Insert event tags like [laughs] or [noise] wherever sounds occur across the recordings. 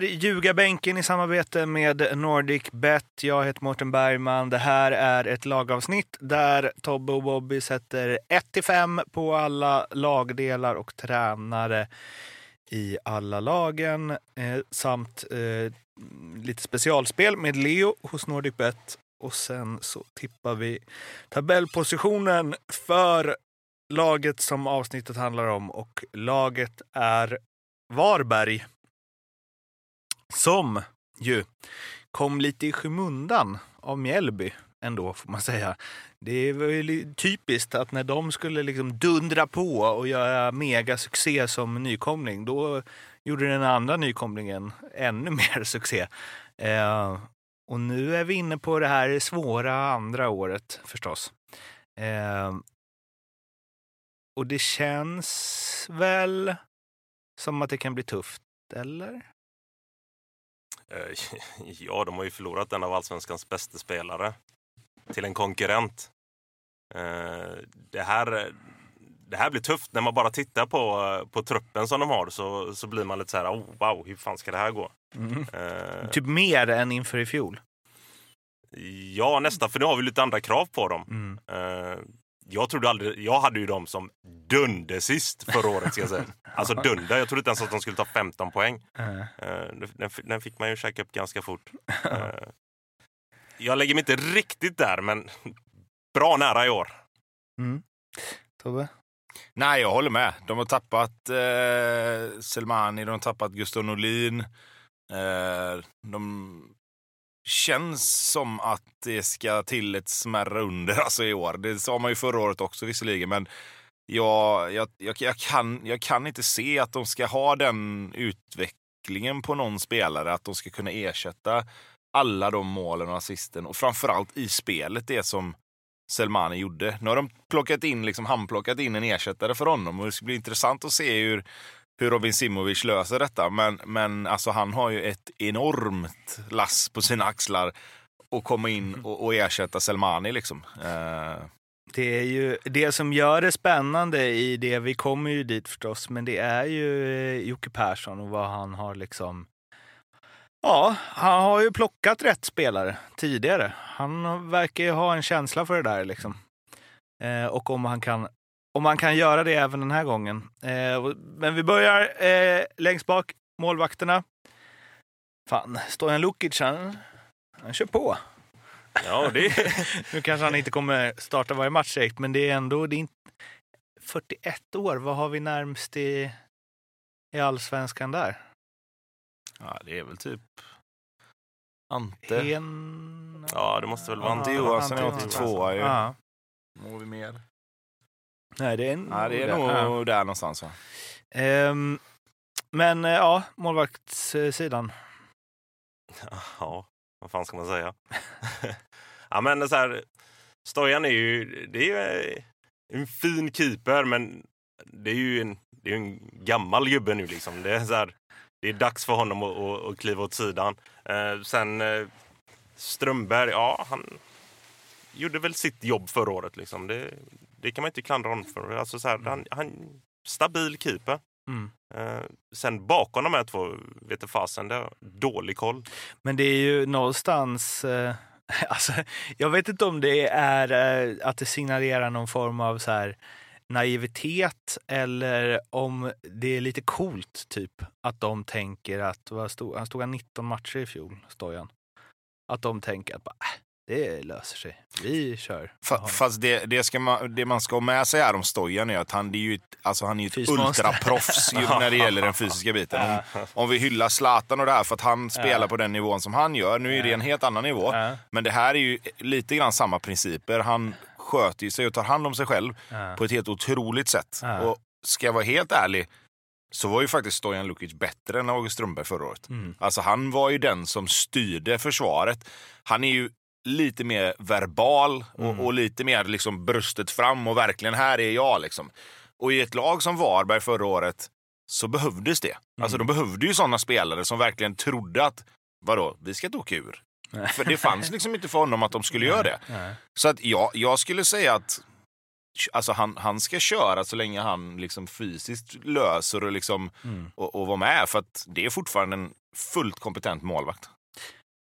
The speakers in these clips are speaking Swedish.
Är Ljugarbänken i samarbete med NordicBet. Jag heter Mårten Bergman. Det här är ett lagavsnitt där Tobbe och Bobby sätter 1-5 på alla lagdelar och tränare i alla lagen. Eh, samt eh, lite specialspel med Leo hos NordicBet. Och sen så tippar vi tabellpositionen för laget som avsnittet handlar om. Och laget är Varberg. Som ju kom lite i skymundan av Mjällby ändå, får man säga. Det var ju typiskt att när de skulle liksom dundra på och göra megasuccé som nykomling, då gjorde den andra nykomlingen ännu [laughs] mer succé. Eh, och nu är vi inne på det här svåra andra året förstås. Eh, och det känns väl som att det kan bli tufft, eller? Eh, [laughs] ja, de har ju förlorat en av allsvenskans bästa spelare till en konkurrent. Eh, det här, det här blir tufft. När man bara tittar på, på truppen som de har så, så blir man lite så här, oh, wow, hur fan ska det här gå? Mm. Uh, typ mer än inför i fjol? Ja, nästan, för nu har vi lite andra krav på dem. Mm. Uh, jag trodde aldrig, jag hade ju dem som dunder sist förra året ska jag säga. Alltså [laughs] dunder, jag trodde inte ens att de skulle ta 15 poäng. Uh. Den, den, fick man ju käka upp ganska fort. [laughs] jag lägger mig inte riktigt där, men bra nära i år. Mm. Tobbe? Nej, jag håller med. De har tappat eh, Selmani, de har tappat Gustav Norlin. Eh, de känns som att det ska till ett smärre under [laughs] alltså, i år. Det sa man ju förra året också visserligen, men jag, jag, jag, jag, kan, jag kan inte se att de ska ha den utvecklingen på någon spelare, att de ska kunna ersätta alla de målen och assisten och framförallt i spelet det som Selmani gjorde. Nu har de plockat in, liksom, handplockat in en ersättare för honom och det ska bli intressant att se hur, hur Robin Simovic löser detta. Men, men alltså, han har ju ett enormt lass på sina axlar att komma in och, och ersätta Selmani. Liksom. Uh... Det är ju det som gör det spännande i det, vi kommer ju dit förstås, men det är ju eh, Jocke Persson och vad han har liksom Ja, han har ju plockat rätt spelare tidigare. Han verkar ju ha en känsla för det där liksom. Eh, och om han kan om man kan göra det även den här gången. Eh, men vi börjar eh, längst bak, målvakterna. Fan, Stojan Lukic, han, han kör på. Ja, det... [laughs] nu kanske han inte kommer starta varje match direkt, men det är ändå det är 41 år. Vad har vi närmst i, i allsvenskan där? Ja, det är väl typ Ante. Hen... Ja, det måste väl vara Ante Johansson är 82 ju. Ja. Har vi mer? Nej, det är, ja, det är nog ja. där någonstans. Va? Um, men eh, ja, målvaktssidan. Ja, vad fan ska man säga? [laughs] ja, men så här, Stojan är ju, det är ju en fin keeper, men det är ju en, det är en gammal gubbe nu liksom. Det är så här, det är dags för honom att, att, att kliva åt sidan. Eh, sen eh, Strömberg, ja han gjorde väl sitt jobb förra året. Liksom. Det, det kan man inte klandra honom för. Alltså, så här, mm. han, han, stabil keeper. Mm. Eh, sen bakom de här två vet fasen, det är dålig koll. Men det är ju någonstans... Eh, [laughs] alltså, jag vet inte om det är eh, att det signalerar någon form av så här naivitet eller om det är lite coolt typ att de tänker att, vad stod, han stod 19 matcher i fjol, Stojan. Att de tänker att bara, äh, det löser sig. Vi kör. Fast det, det, ska man, det man ska ha med sig här om Stojan är att han är ju ett, alltså han är ett ultraproffs [laughs] när det gäller den fysiska biten. Om, om vi hyllar Zlatan och det här för att han spelar på den nivån som han gör. Nu är det en helt annan nivå. Men det här är ju lite grann samma principer. Han sköter sig och tar hand om sig själv på ett helt otroligt sätt. Och ska jag vara helt ärlig så var ju faktiskt Stojan Lukic bättre än August Strömberg förra året. Mm. Alltså han var ju den som styrde försvaret. Han är ju lite mer verbal och, mm. och lite mer liksom bröstet fram och verkligen här är jag liksom. Och i ett lag som Varberg förra året så behövdes det. Alltså, mm. Alltså de behövde ju sådana spelare som verkligen trodde att vadå, vi ska inte åka ur. För det fanns liksom inte för honom att de skulle göra det. Så att ja, jag skulle säga att Alltså han, han ska köra så länge han liksom fysiskt löser och, liksom, Mm. och, och vara med. För att det är fortfarande en fullt kompetent målvakt.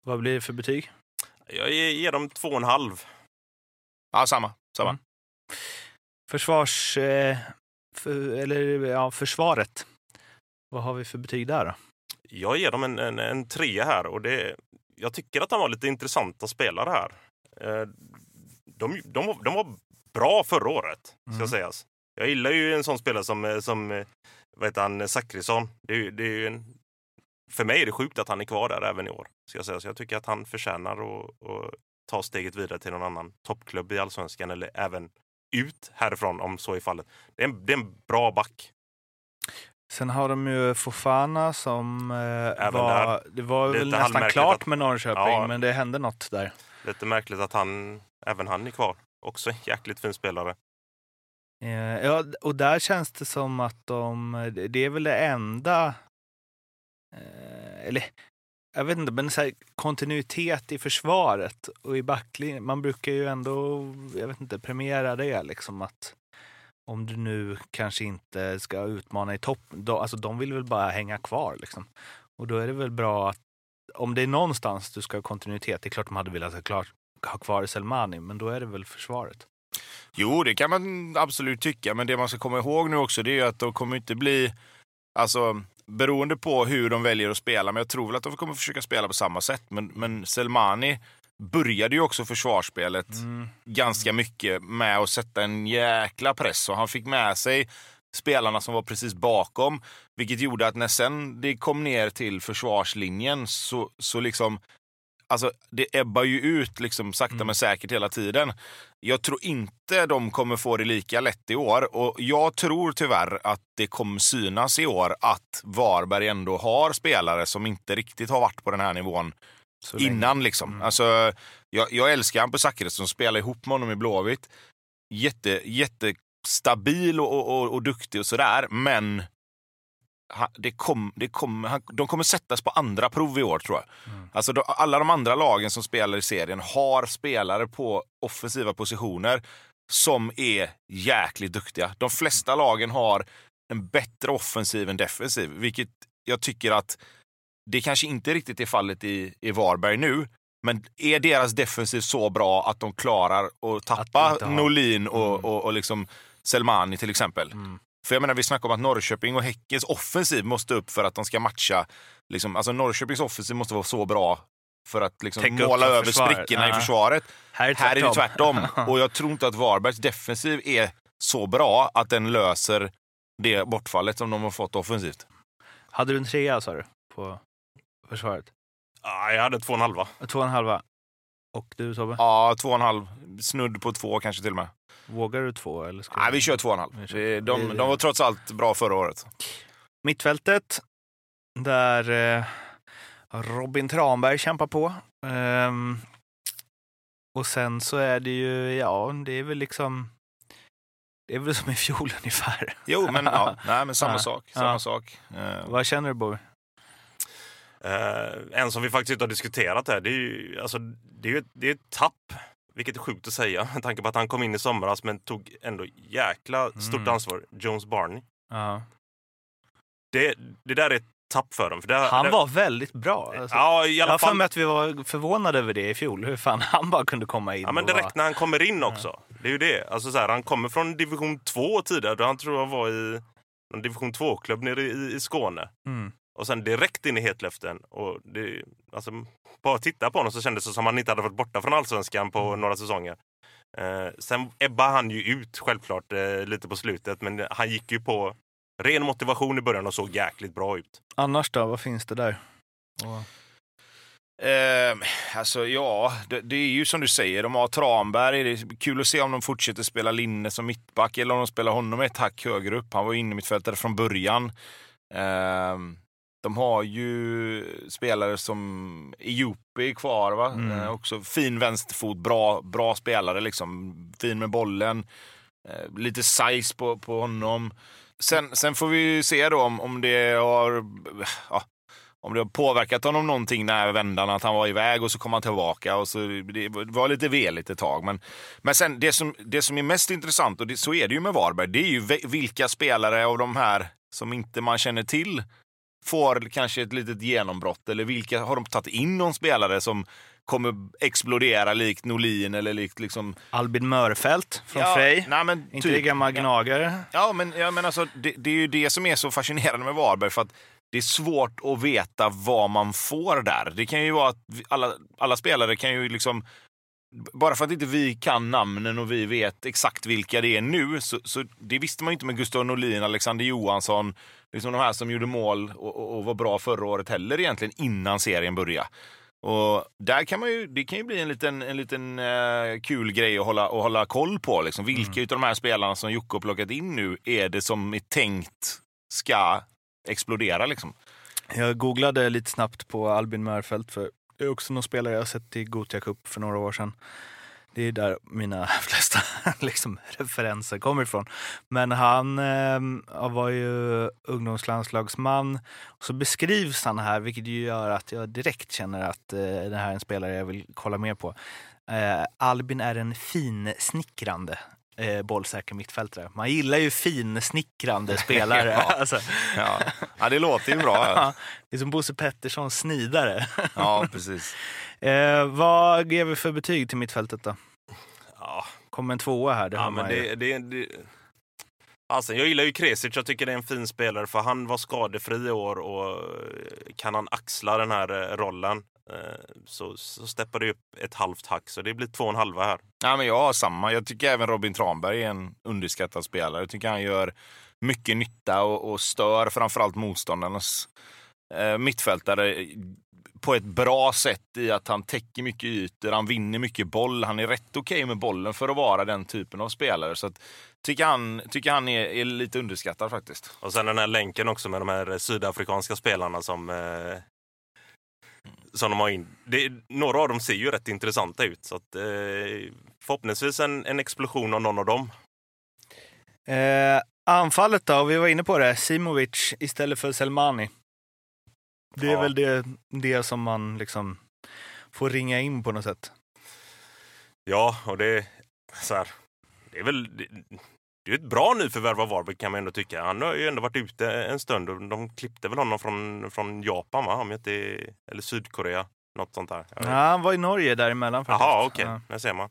Vad blir det för betyg? Jag ger, dem två och en halv. Ja, samma. samma. Mm. Försvars... Eh, för, eller ja, försvaret. Vad har vi för betyg där då? Jag ger dem en, en, en trea här och det, jag tycker att de var lite intressanta spelare här. Eh, De, de, de var bra förra året, ska Mm. sägas. Jag gillar ju en sån spelare som, eh, som vad heter han, Zachrisson. Det är, det är ju en, för mig är det sjukt att han är kvar där även i år. Ska jag, säga. Så jag tycker att han förtjänar att, att ta steget vidare till någon annan toppklubb i allsvenskan eller även ut härifrån om så är fallet. Det är en, det är en bra back. Sen har de ju Fofana som eh, var... där. Det var Lite väl nästan klart att- med Norrköping, Ja. men det hände något där. Lite märkligt att han, även han är kvar. Också en jäkligt fin spelare. Eh, ja, och där känns det som att de... Det är väl det enda... Eh, eller, jag vet inte, men så här, kontinuitet i försvaret och i backlinjen. Man brukar ju ändå, jag vet inte, premiera det liksom att om du nu kanske inte ska utmana i topp, då, alltså de vill väl bara hänga kvar liksom. Och då är det väl bra att om det är någonstans du ska ha kontinuitet, det är klart de hade velat ha, klart, ha kvar Selmani, men då är det väl försvaret. Jo, det kan man absolut tycka, men det man ska komma ihåg nu också det är ju att de kommer inte bli... Alltså, beroende på hur de väljer att spela, men jag tror väl att de kommer försöka spela på samma sätt. Men, men Selmani började ju också försvarsspelet ganska mycket med att sätta en jäkla press och han fick med sig spelarna som var precis bakom, vilket gjorde att när sen det kom ner till försvarslinjen så, så liksom Alltså det ebbar ju ut liksom sakta Mm. men säkert hela tiden. Jag tror inte de kommer få det lika lätt i år och jag tror tyvärr att det kommer synas i år att Varberg ändå har spelare som inte riktigt har varit på den här nivån innan. Liksom. Mm. Alltså, jag, jag älskar Hampus Zachrisson, spelar ihop med honom i Blåvitt. Jätte, jättestabil och, och, och, och duktig och sådär, men det kom, det kom, han, de kommer sättas på andra prov i år tror jag. Mm. Alltså, de, alla de andra lagen som spelar i serien har spelare på offensiva positioner som är jäkligt duktiga. De flesta lagen har en bättre offensiv än defensiv, vilket jag tycker att det kanske inte riktigt är fallet i, i Varberg nu. Men är deras defensiv så bra att de klarar att tappa ha- Norlin och, Mm. och, och liksom Selmani till exempel? Mm. För jag menar, vi snackar om att Norrköping och Häckens offensiv måste upp för att de ska matcha. Liksom, alltså Norrköpings offensiv måste vara så bra för att liksom måla över försvaret. sprickorna i Ja. försvaret. Här är, Här är det tvärtom. [laughs] Och jag tror inte att Varbergs defensiv är så bra att den löser det bortfallet som de har fått offensivt. Hade du en trea sa du på försvaret? Ah, jag hade två och en halva. Två och en halva. Och du Tobbe? Ja, två och en halv. Snudd på två kanske till och med. Vågar du två? Eller ska Nej, vi kör två och en halv. De, vi- de var trots allt bra förra året. Mittfältet, där eh, Robin Tranberg kämpar på. Ehm, och sen så är det ju, ja, det är väl liksom... Det är väl som i fjol [laughs] ungefär. Jo, men, ja, nej, men samma [laughs] Ja. sak. Samma Ja. sak. Eh, Vad känner du Bobby? Eh, en som vi faktiskt inte har diskuterat här, det är ju alltså, det är ju ett, det är ett tapp. Vilket är sjukt att säga med tanke på att han kom in i somras men tog ändå jäkla stort Mm. ansvar. Jones Barney. Ja. Det, det där är ett tapp för dem. För det, Han det, var väldigt bra. Alltså, Ja, i jag alla har för mig att vi var förvånade över det i fjol. Hur fan han bara kunde komma in. Ja, men direkt när han kommer in också. Det är ju det. Alltså, så här, han kommer från division 2 tidigare. Då han tror jag var i en division 2-klubb nere i, i Skåne. Mm. Och sen direkt in i hetluften. Och det, alltså, bara att titta på honom så kändes det som att han inte hade varit borta från allsvenskan på några säsonger. Eh, sen ebbade han ju ut självklart eh, lite på slutet. Men han gick ju på ren motivation i början och såg jäkligt bra ut. Annars då, vad finns det där? Och, Eh, alltså ja, det, det är ju som du säger, de har Tranberg. Det är kul att se om de fortsätter spela Linne som mittback eller om de spelar honom ett hack högre upp. Han var inne mittfältare från början. Eh, de har ju spelare som Ejupi kvar, va? Mm. Eh, också fin vänsterfot, bra, bra spelare liksom. Fin med bollen. Eh, lite size på, på honom. Sen, sen får vi ju se då om, om det har... Ja, om det har påverkat honom någonting när vändan att han var iväg och så kom han tillbaka och så det var lite veligt ett tag. Men, men sen det som, det som är mest intressant, och det, så är det ju med Varberg, det är ju vilka spelare av de här som inte man känner till får kanske ett litet genombrott? Eller vilka har de tagit in någon spelare som kommer explodera likt Norlin eller likt liksom... Albin Mörfält från ja, Frej. Nej, men inte typ, gamla gnagare. Ja, men, ja, men alltså, det, det, är ju det som är så fascinerande med Varberg. För att det är svårt att veta vad man får där. Det kan ju vara att alla, alla spelare kan ju liksom bara för att inte vi kan namnen och vi vet exakt vilka det är nu, så, så det visste man ju inte med Gustav Norlin, Alexander Johansson, liksom de här som gjorde mål och, och, och var bra förra året heller egentligen innan serien började. Och där kan man ju, det kan ju bli en liten, en liten uh, kul grej att hålla, att hålla koll på. Liksom. Vilka mm. av de här spelarna som Jocke har plockat in nu är det som är tänkt ska explodera? Liksom? Jag googlade lite snabbt på Albin Mörfelt för det är också någon spelare jag sett i Gothia Cup för några år sedan. Det är där mina [laughs] flesta liksom, referenser kommer ifrån. Men han eh, var ju ungdomslandslagsman. Och så beskrivs han här, vilket ju gör att jag direkt känner att eh, det här är en spelare jag vill kolla mer på. Eh, Albin är en finsnickrande eh, bollsäker mittfältare. Man gillar ju finsnickrande [laughs] spelare. ja. Alltså. Ja. ja, det låter ju bra. [laughs] Det är som Bosse Pettersson snidare. [laughs] ja, precis. Eh, vad ger vi för betyg till mittfältet då? Ja. Kommer en tvåa här. Det ja, men det, det, det, Alltså, jag gillar ju Kresic, jag tycker det är en fin spelare för han var skadefri i år och kan han axla den här eh, rollen så, så steppar det upp ett halvt hack, så det blir två och en halva här. Ja, men jag har samma. Jag tycker även Robin Tranberg är en underskattad spelare. Jag tycker han gör mycket nytta och, och stör framförallt motståndarnas eh, mittfältare på ett bra sätt i att han täcker mycket ytor, han vinner mycket boll, han är rätt okej okay med bollen för att vara den typen av spelare. Så att, tycker han, tycker han är, är, lite underskattad faktiskt. Och sen den här länken också med de här sydafrikanska spelarna som eh, som de har in. Det, några av dem ser ju rätt intressanta ut. Så att, eh, förhoppningsvis en, en explosion av någon av dem. Eh, anfallet då? Vi var inne på det. Simovic istället för Selmani. Det är ja. väl det, det som man liksom får ringa in på något sätt. Ja, och det, så här, det är väl det är ett bra nyförvärv av Varberg kan man ändå tycka. Han har ju ändå varit ute en stund och de klippte väl honom från, från Japan, va? Om inte, eller Sydkorea. Något sånt där. Ja, han var i Norge däremellan faktiskt. Jaha, okej. Okay. Ja. Ser man.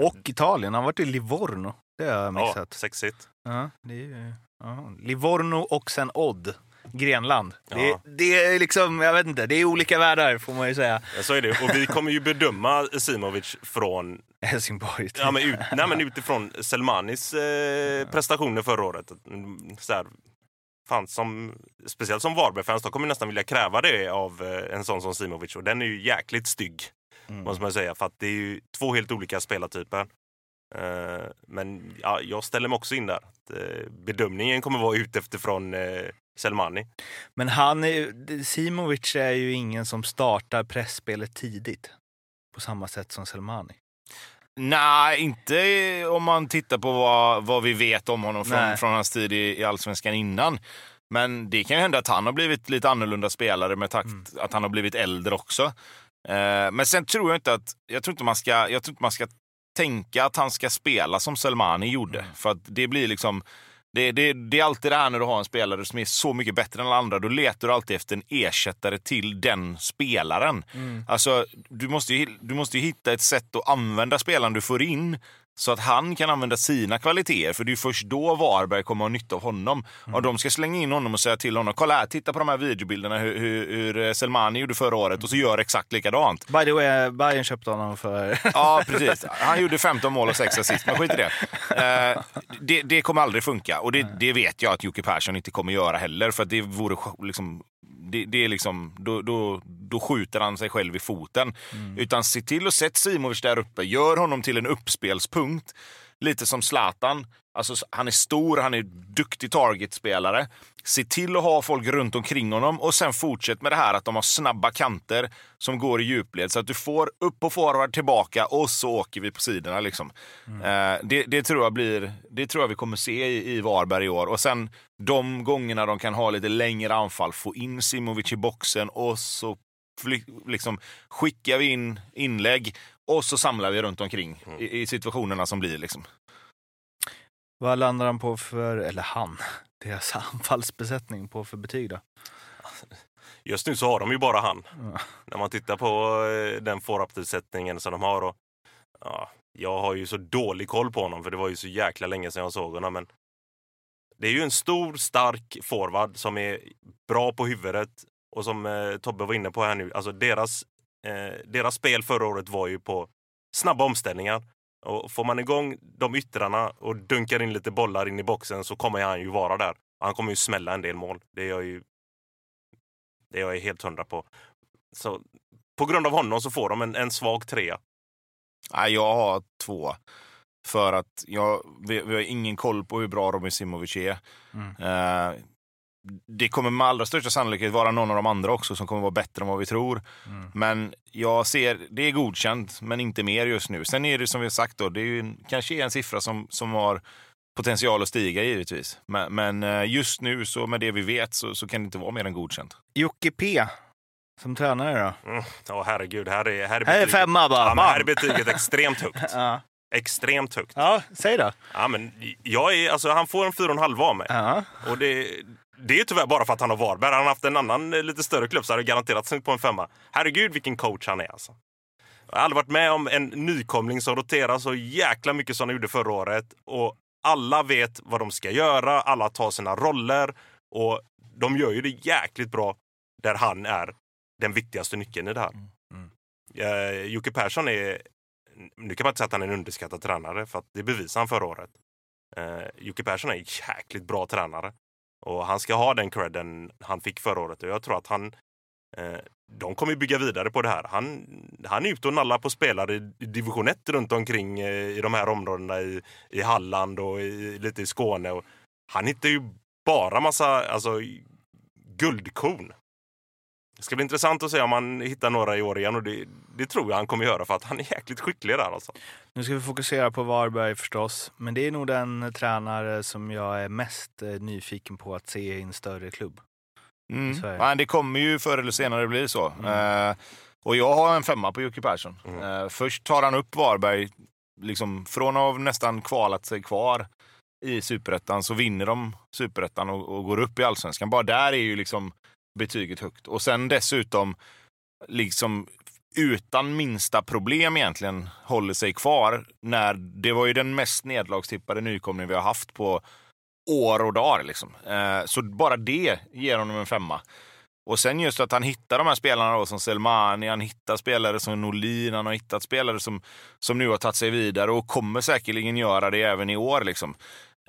Och Italien. Han har varit i Livorno. Det har jag missat. Ja, sexigt. Ja, det är, ja. Livorno och sen Odd. Grenland. Ja. Det, det, är liksom, jag vet inte, det är olika världar får man ju säga. Ja, så är det. Och vi kommer ju bedöma Simovic från Helsingborg. Ja, men, ut, nej, men utifrån Selmanis eh, prestationer förra året. Så här, som, speciellt som Varberg-fans, då kommer nästan vilja kräva det av eh, en sån som Simovic. Och den är ju jäkligt stygg, mm. måste man säga. För att det är ju två helt olika spelartyper. Eh, men ja, jag ställer mig också in där. Att, eh, bedömningen kommer vara ut efterifrån eh, Selmani. Men han är, Simovic är ju ingen som startar pressspelet tidigt på samma sätt som Selmani. Nej, inte om man tittar på vad, vad vi vet om honom från, från hans tid i, i allsvenskan innan. Men det kan ju hända att han har blivit lite annorlunda spelare med takt mm. att han har blivit äldre också. Eh, men sen tror jag inte att jag tror inte man ska, jag tror inte man ska tänka att han ska spela som Selmani gjorde. Mm. För att det blir liksom det, det, det, är alltid det här när du har en spelare som är så mycket bättre än alla andra. Då letar du alltid efter en ersättare till den spelaren. Mm. Alltså, du måste, ju, du måste hitta ett sätt att använda spelaren du får in så att han kan använda sina kvaliteter. För det är först då Varberg kommer att ha nytta av honom. Mm. Och de ska slänga in honom och säga till honom, kolla här, titta på de här videobilderna hur, hur, hur eh, Selmani gjorde förra året och så gör exakt likadant. By the way, Bayern köpte honom för... [laughs] ja, precis. Han gjorde 15 mål och 6 assist, men skit i det. Eh, det. det. kommer aldrig funka och det, det, vet jag att Jocke Persson inte kommer göra heller. För det vore liksom det, det, är liksom, då, då, då skjuter han sig själv i foten. Mm. Utan se till att sätta Simovic där uppe. Gör honom till en uppspelspunkt. Lite som Zlatan Alltså, han är stor, han är duktig targetspelare. Se till att ha folk runt omkring honom och sen fortsätt med det här att de har snabba kanter som går i djupled så att du får upp på forward tillbaka och så åker vi på sidorna. Liksom. Eh, det, det, tror jag blir, det tror jag vi kommer se i, i Varberg i år. Och sen de gångerna de kan ha lite längre anfall, få in Simovic i boxen och så liksom, skickar vi in inlägg och så samlar vi runt omkring i, i situationerna som blir. Liksom. Vad landar han på för, eller han, [laughs] deras anfallsbesättning på för betyg då? Just nu så har de ju bara han. Ja. När man tittar på eh, den forwardbesättningen som de har. Och, ja, jag har ju så dålig koll på honom för det var ju så jäkla länge sedan jag såg honom. Men det är ju en stor, stark forward som är bra på huvudet och som eh, Tobbe var inne på här nu. Alltså deras, eh, deras spel förra året var ju på snabba omställningar. Och får man igång de yttrarna och dunkar in lite bollar in i boxen så kommer han ju vara där. Han kommer ju smälla en del mål. Det är jag ju det är jag helt hundra på. Så på grund av honom så får de en, en svag trea. Nej, jag har två. För att jag, vi, vi har ingen koll på hur bra Robin Simovic är. Mm. Eh, det kommer med allra största sannolikhet vara någon av de andra också som kommer vara bättre än vad vi tror. Mm. Men jag ser, det är godkänt, men inte mer just nu. Sen är det som vi har sagt, då, det är ju kanske är en siffra som, som har potential att stiga givetvis. Men, men eh, just nu, så med det vi vet, så, så kan det inte vara mer än godkänt. Jocke P som tränare då? Mm. Åh herregud, här är, här är Här är betyget- femma bara. Ja, här är betyget extremt [laughs] högt. Ja. Extremt högt. ja, säg då. Ja, men jag är, alltså, han får en fyra och en halv av mig. Ja. Och det, det är tyvärr bara för att han har Varberg. Han haft en annan eh, lite större klubb så hade garanterat sänkt på en femma. Herregud vilken coach han är alltså. Jag har aldrig varit med om en nykomling som roterar så jäkla mycket som han gjorde förra året. Och alla vet vad de ska göra, alla tar sina roller och de gör ju det jäkligt bra där han är den viktigaste nyckeln i det här. Mm. Eh, Jocke Persson är, nu kan man inte säga att han är en underskattad tränare för att det bevisade han förra året. Eh, Jocke Persson är en jäkligt bra tränare. Och han ska ha den credden han fick förra året. Och jag tror att han... Eh, de kommer bygga vidare på det här. Han, han är ute och nallar på spelare i division 1 runt omkring eh, i de här områdena i, i Halland och i, lite i Skåne. Och han hittar ju bara massa alltså, guldkorn. Det ska bli intressant att se om han hittar några i år igen och det, det tror jag han kommer göra för att han är jäkligt skicklig där alltså. Nu ska vi fokusera på Varberg förstås, men det är nog den tränare som jag är mest eh, nyfiken på att se i en större klubb. Mm. Ja, det kommer ju förr eller senare bli så. Mm. Eh, och jag har en femma på Jocke Persson. Mm. Eh, först tar han upp Varberg, liksom, från att ha nästan kvalat sig kvar i superettan så vinner de superettan och, och går upp i allsvenskan. Bara där är ju liksom betyget högt. Och sen dessutom, liksom utan minsta problem egentligen, håller sig kvar. När det var ju den mest nedlagstippade nykomling vi har haft på år och dagar. Liksom. Eh, så bara det ger honom en femma. Och sen just att han hittar de här spelarna då, som Selmani, han hittar spelare som Norlin, han har hittat spelare som, som nu har tagit sig vidare och kommer säkerligen göra det även i år. Liksom.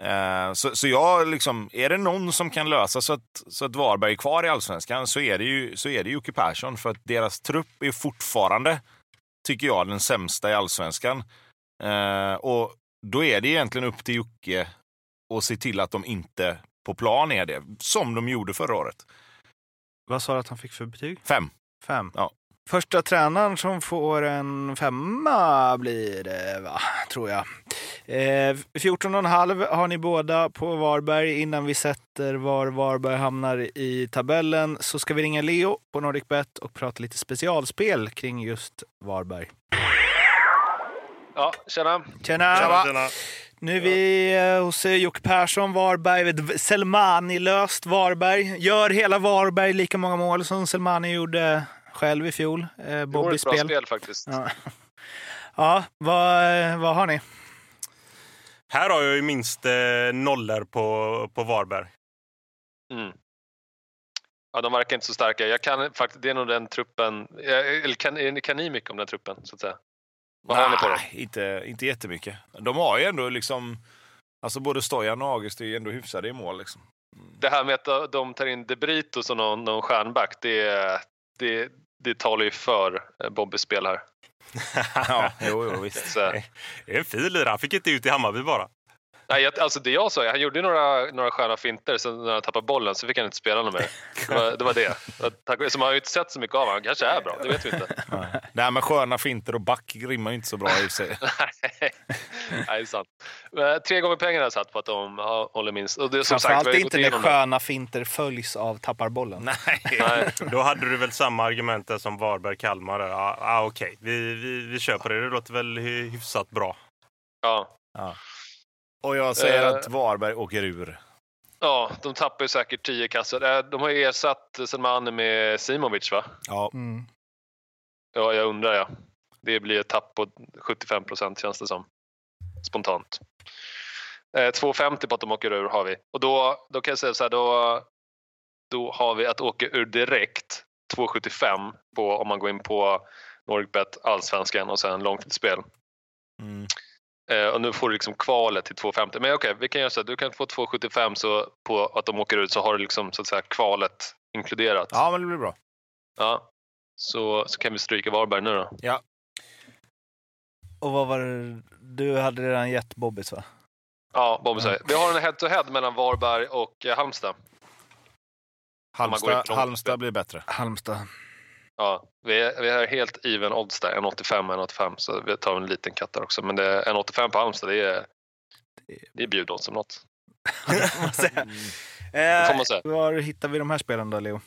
Eh, så, så jag, liksom, är det någon som kan lösa så att, så att Varberg är kvar i allsvenskan så är det ju så är det Jocke Persson. För att deras trupp är fortfarande, tycker jag, den sämsta i allsvenskan. Eh, och då är det egentligen upp till Jocke att se till att de inte på plan är det, som de gjorde förra året. Vad sa du att han fick för betyg? Fem. Fem. Ja. Första tränaren som får en femma blir det, va? tror jag. Eh, 14,5 har ni båda på Varberg. Innan vi sätter var Varberg hamnar i tabellen så ska vi ringa Leo på NordicBet och prata lite specialspel kring just Varberg. Ja, tjena. Tjena! Tjena. Nu är vi eh, hos eh, Jocke Persson, Varberg. Selmani-löst Varberg. Gör hela Varberg lika många mål som Selmani gjorde själv i fjol? Eh, Det vore ett bra spel. spel faktiskt. Ja, ja vad, eh, vad har ni? Här har jag ju minst eh, nollor på, på Varberg. Mm. Ja, de verkar inte så starka. Jag kan faktiskt, det är nog den truppen, eh, eller kan, kan ni mycket om den truppen så att säga? Vad har ni på dem? Nej, inte, inte jättemycket. De har ju ändå liksom... Alltså både Stojan och August är ju ändå hyfsade i mål. Liksom. Det här med att de tar in De Brito som någon, någon stjärnback, det, det, det talar ju för eh, Bobbys spel här. [laughs] ja, jo, jo, [laughs] visst. Så, Det är en fin lirare. Han fick inte ut i Hammarby bara. Nej, jag, alltså det jag sa, han gjorde några, några sköna finter, sen när han tappade bollen så fick han inte spela något mer. Det var det. Var det. Tack- Så man har ju inte sett så mycket av honom. Han kanske är bra, det vet vi inte. Här med sköna finter och back rimmar ju inte så bra i sig. [laughs] Nej, det är sant. Men Tre gånger pengarna satt på att de håller minst. Och det, är som sagt, vi inte när sköna finter följs av tapparbollen. Nej. Nej. Då hade du väl samma argument där som Varberg-Kalmar? Ja, ah, okej. Vi, vi, vi kör på det. Det låter väl hy- hyfsat bra. Ja. Och jag säger Eh. att Varberg åker ur. ja, de tappar ju säkert tio kassor. Eh, De har ju ersatt Selmani med Simovic, va? Ja. Mm. Ja, jag undrar ja. Det blir ett tapp på 75 procent känns det som. Spontant. Eh, 2,50 på att de åker ur har vi. Och då, då kan jag säga så här, då, då har vi att åka ur direkt 2,75 på om man går in på Nordicbet Allsvenskan och sen långtidsspel. Mm. Eh, och nu får du liksom kvalet till 2,50. Men okej, vi kan göra så här, du kan få 2,75 så på att de åker ut så har du liksom så att säga kvalet inkluderat. ja, men det blir bra. Ja. Så, så kan vi stryka Varberg nu då. Och vad var det? Du hade redan gett Bobbys va? Ja, Bobby säger. Vi har en head-to-head mellan Varberg och eh, Halmstad. Halmstad, Halmstad blir bättre. Halmstad. Ja, vi är, vi är helt even odds där, 1,85 1,85 så vi tar en liten katt där också. Men det är 1,85 på Halmstad, det är, det är bjudodds som något. [laughs] får man säga. Det får man säga. Eh, var hittar vi de här spelen då, Leo?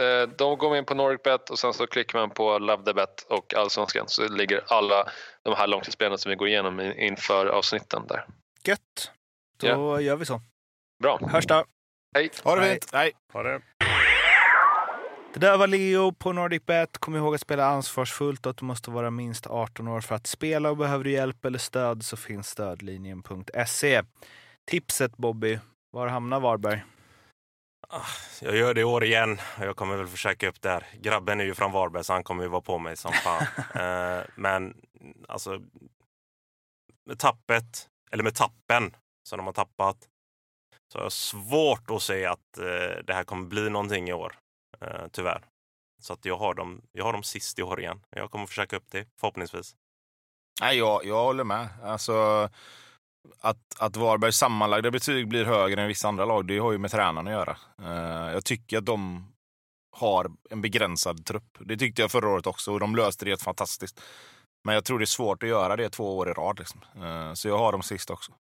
Eh, De går in på Nordicbet och sen så klickar man på Love the Bet och Allsvenskan så ligger alla de här långtidsspelarna som vi går igenom in- inför avsnitten där. Gött. Då gör vi så. Bra, Hörs då. hej! Ha det fint. Hej. Ha det. Det där var Leo på NordicBet. Kom ihåg att spela ansvarsfullt och att du måste vara minst 18 år för att spela. Och behöver du hjälp eller stöd så finns stödlinjen.se. Tipset Bobby, var hamnar Varberg? Jag gör det i år igen och jag kommer väl försöka upp där. Grabben är ju från Varberg så han kommer ju vara på mig som fan. [laughs] eh, men alltså med tappet, eller med tappen som de har tappat så har jag svårt att se att eh, det här kommer bli någonting i år. Eh, tyvärr. Så att jag har dem, jag har dem sist i år igen. Jag kommer försöka upp det förhoppningsvis. Nej, jag, jag håller med. Alltså, att, att Varbergs sammanlagda betyg blir högre än vissa andra lag, det har ju med tränarna att göra. Eh, jag tycker att de har en begränsad trupp. Det tyckte jag förra året också och de löste det helt fantastiskt. Men jag tror det är svårt att göra det två år i rad. Liksom. Eh, så jag har dem sist också.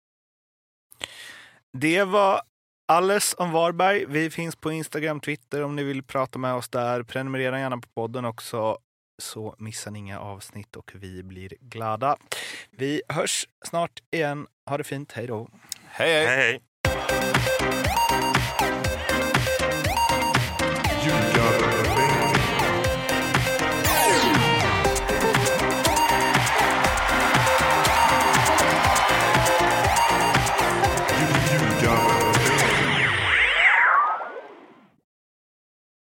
Det var alles om Varberg. Vi finns på Instagram, Twitter om ni vill prata med oss där. Prenumerera gärna på podden också så missar ni inga avsnitt och vi blir glada. Vi hörs snart igen. Ha det fint. Hej då. Hej, hej! Hej hej!